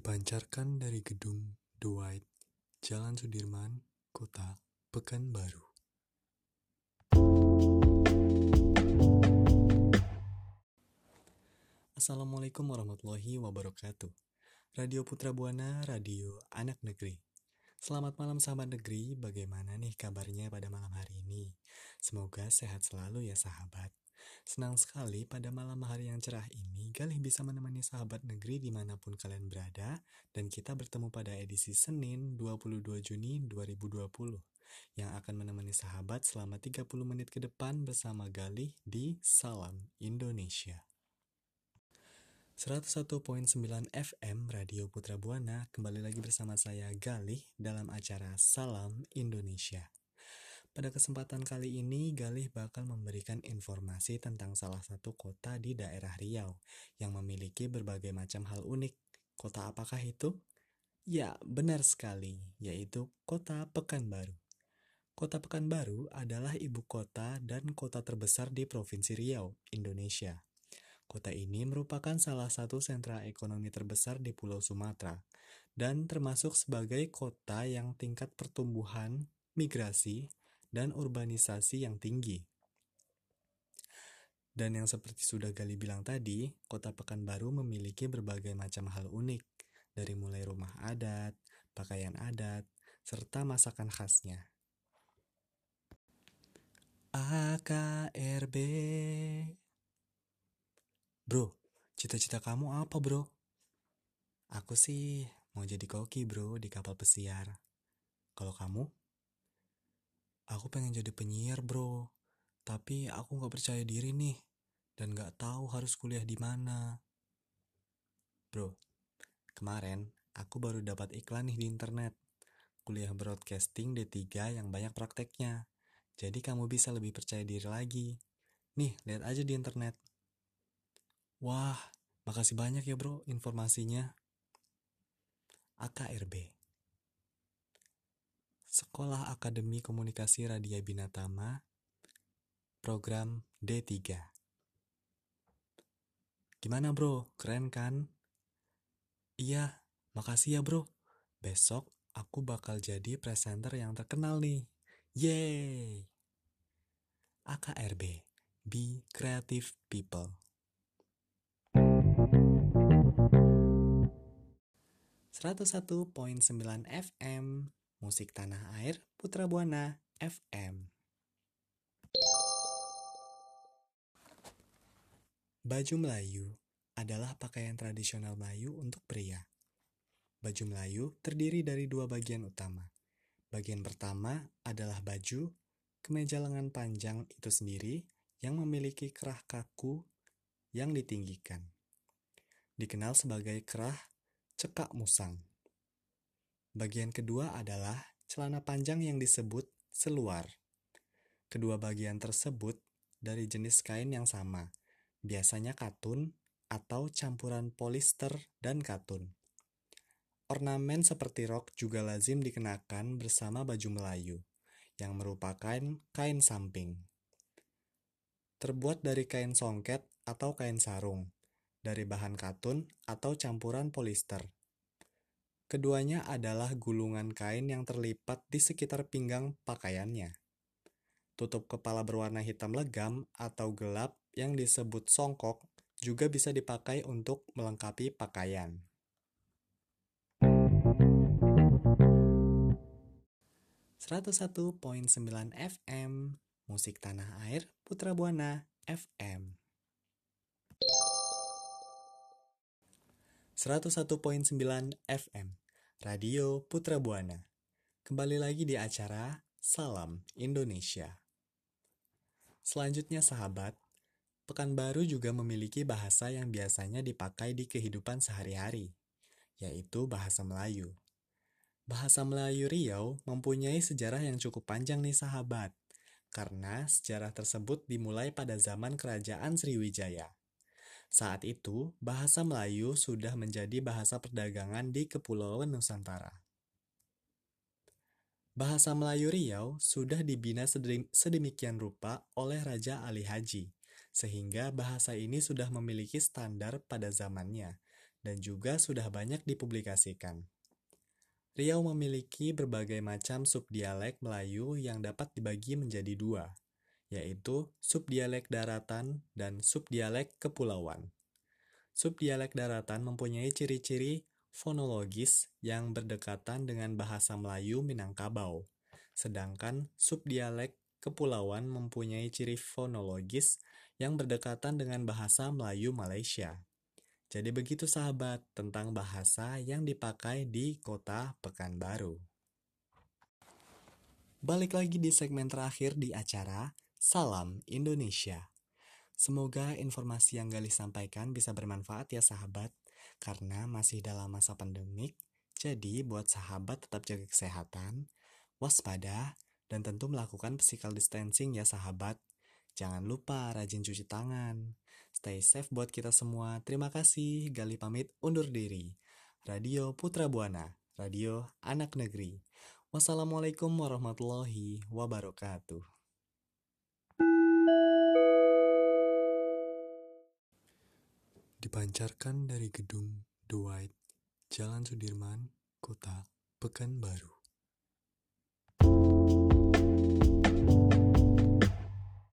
Dipancarkan dari gedung The Jalan Sudirman, Kota Pekanbaru. Assalamualaikum warahmatullahi wabarakatuh. Radio Putra Buana, Radio Anak Negeri. Selamat malam sahabat negeri, bagaimana nih kabarnya pada malam hari ini? Semoga sehat selalu ya sahabat. Senang sekali pada malam hari yang cerah ini, Galih bisa menemani sahabat negeri di mana pun kalian berada, dan kita bertemu pada edisi Senin 22 Juni 2020, yang akan menemani sahabat selama 30 menit ke depan bersama Galih di Salam Indonesia. 101.9 FM Radio Putra Buana kembali lagi bersama saya Galih dalam acara Salam Indonesia. Pada kesempatan kali ini Galih bakal memberikan informasi tentang salah satu kota di daerah Riau yang memiliki berbagai macam hal unik. Kota apakah itu? Ya, benar sekali, yaitu Kota Pekanbaru. Kota Pekanbaru adalah ibu kota dan kota terbesar di Provinsi Riau, Indonesia. Kota ini merupakan salah satu sentra ekonomi terbesar di Pulau Sumatera dan termasuk sebagai kota yang tingkat pertumbuhan, migrasi, dan urbanisasi yang tinggi. Dan yang seperti sudah Gali bilang tadi, kota Pekanbaru memiliki berbagai macam hal unik, dari mulai rumah adat, pakaian adat, serta masakan khasnya. AKRB Bro, cita-cita kamu apa bro? Aku sih mau jadi koki bro di kapal pesiar. Kalau kamu? Aku pengen jadi penyiar bro, tapi aku nggak percaya diri nih dan nggak tahu harus kuliah di mana. Bro, kemarin aku baru dapat iklan nih di internet. Kuliah broadcasting D3 yang banyak prakteknya. Jadi kamu bisa lebih percaya diri lagi. Nih, lihat aja di internet. Wah, makasih banyak ya bro informasinya. AKRB Sekolah Akademi Komunikasi Radia Binatama Program D3 Gimana bro, keren kan? Iya, makasih ya bro. Besok aku bakal jadi presenter yang terkenal nih. Yeay! AKRB Be Creative People 101.9 FM Musik Tanah Air Putra Buana FM Baju Melayu adalah pakaian tradisional Melayu untuk pria. Baju Melayu terdiri dari dua bagian utama. Bagian pertama adalah baju, kemeja lengan panjang itu sendiri yang memiliki kerah kaku yang ditinggikan. Dikenal sebagai kerah cekak musang. Bagian kedua adalah celana panjang yang disebut seluar. Kedua bagian tersebut dari jenis kain yang sama, biasanya katun atau campuran polister dan katun. Ornamen seperti rok juga lazim dikenakan bersama baju Melayu, yang merupakan kain samping. Terbuat dari kain songket atau kain sarung, dari bahan katun atau campuran polister. Keduanya adalah gulungan kain yang terlipat di sekitar pinggang pakaiannya. Tutup kepala berwarna hitam legam atau gelap yang disebut songkok juga bisa dipakai untuk melengkapi pakaian. ...101.9 FM Musik Tanah Air Putra Buana FM 101.9 FM Radio Putra Buana Kembali lagi di acara Salam Indonesia Selanjutnya sahabat, Pekanbaru juga memiliki bahasa yang biasanya dipakai di kehidupan sehari-hari, yaitu bahasa Melayu. Bahasa Melayu Riau mempunyai sejarah yang cukup panjang nih sahabat, karena sejarah tersebut dimulai pada zaman Kerajaan Sriwijaya. Saat itu, bahasa Melayu sudah menjadi bahasa perdagangan di Kepulauan Nusantara. Bahasa Melayu Riau sudah dibina sedemikian rupa oleh Raja Ali Haji, sehingga bahasa ini sudah memiliki standar pada zamannya dan juga sudah banyak dipublikasikan. Riau memiliki berbagai macam subdialek Melayu yang dapat dibagi menjadi dua, yaitu subdialek daratan dan subdialek kepulauan. Subdialek daratan mempunyai ciri-ciri fonologis yang berdekatan dengan bahasa Melayu Minangkabau, sedangkan subdialek kepulauan mempunyai ciri fonologis yang berdekatan dengan bahasa Melayu Malaysia. Jadi begitu sahabat tentang bahasa yang dipakai di kota Pekanbaru. Balik lagi di segmen terakhir di acara Salam Indonesia. Semoga informasi yang Gali sampaikan bisa bermanfaat ya sahabat, karena masih dalam masa pandemik, jadi buat sahabat tetap jaga kesehatan, waspada, dan tentu melakukan physical distancing ya sahabat. Jangan lupa rajin cuci tangan. Stay safe buat kita semua. Terima kasih. Gali pamit undur diri. Radio Putra Buana, Radio Anak Negeri. Wassalamualaikum warahmatullahi wabarakatuh. Dipancarkan dari gedung White, Jalan Sudirman, Kota Pekanbaru.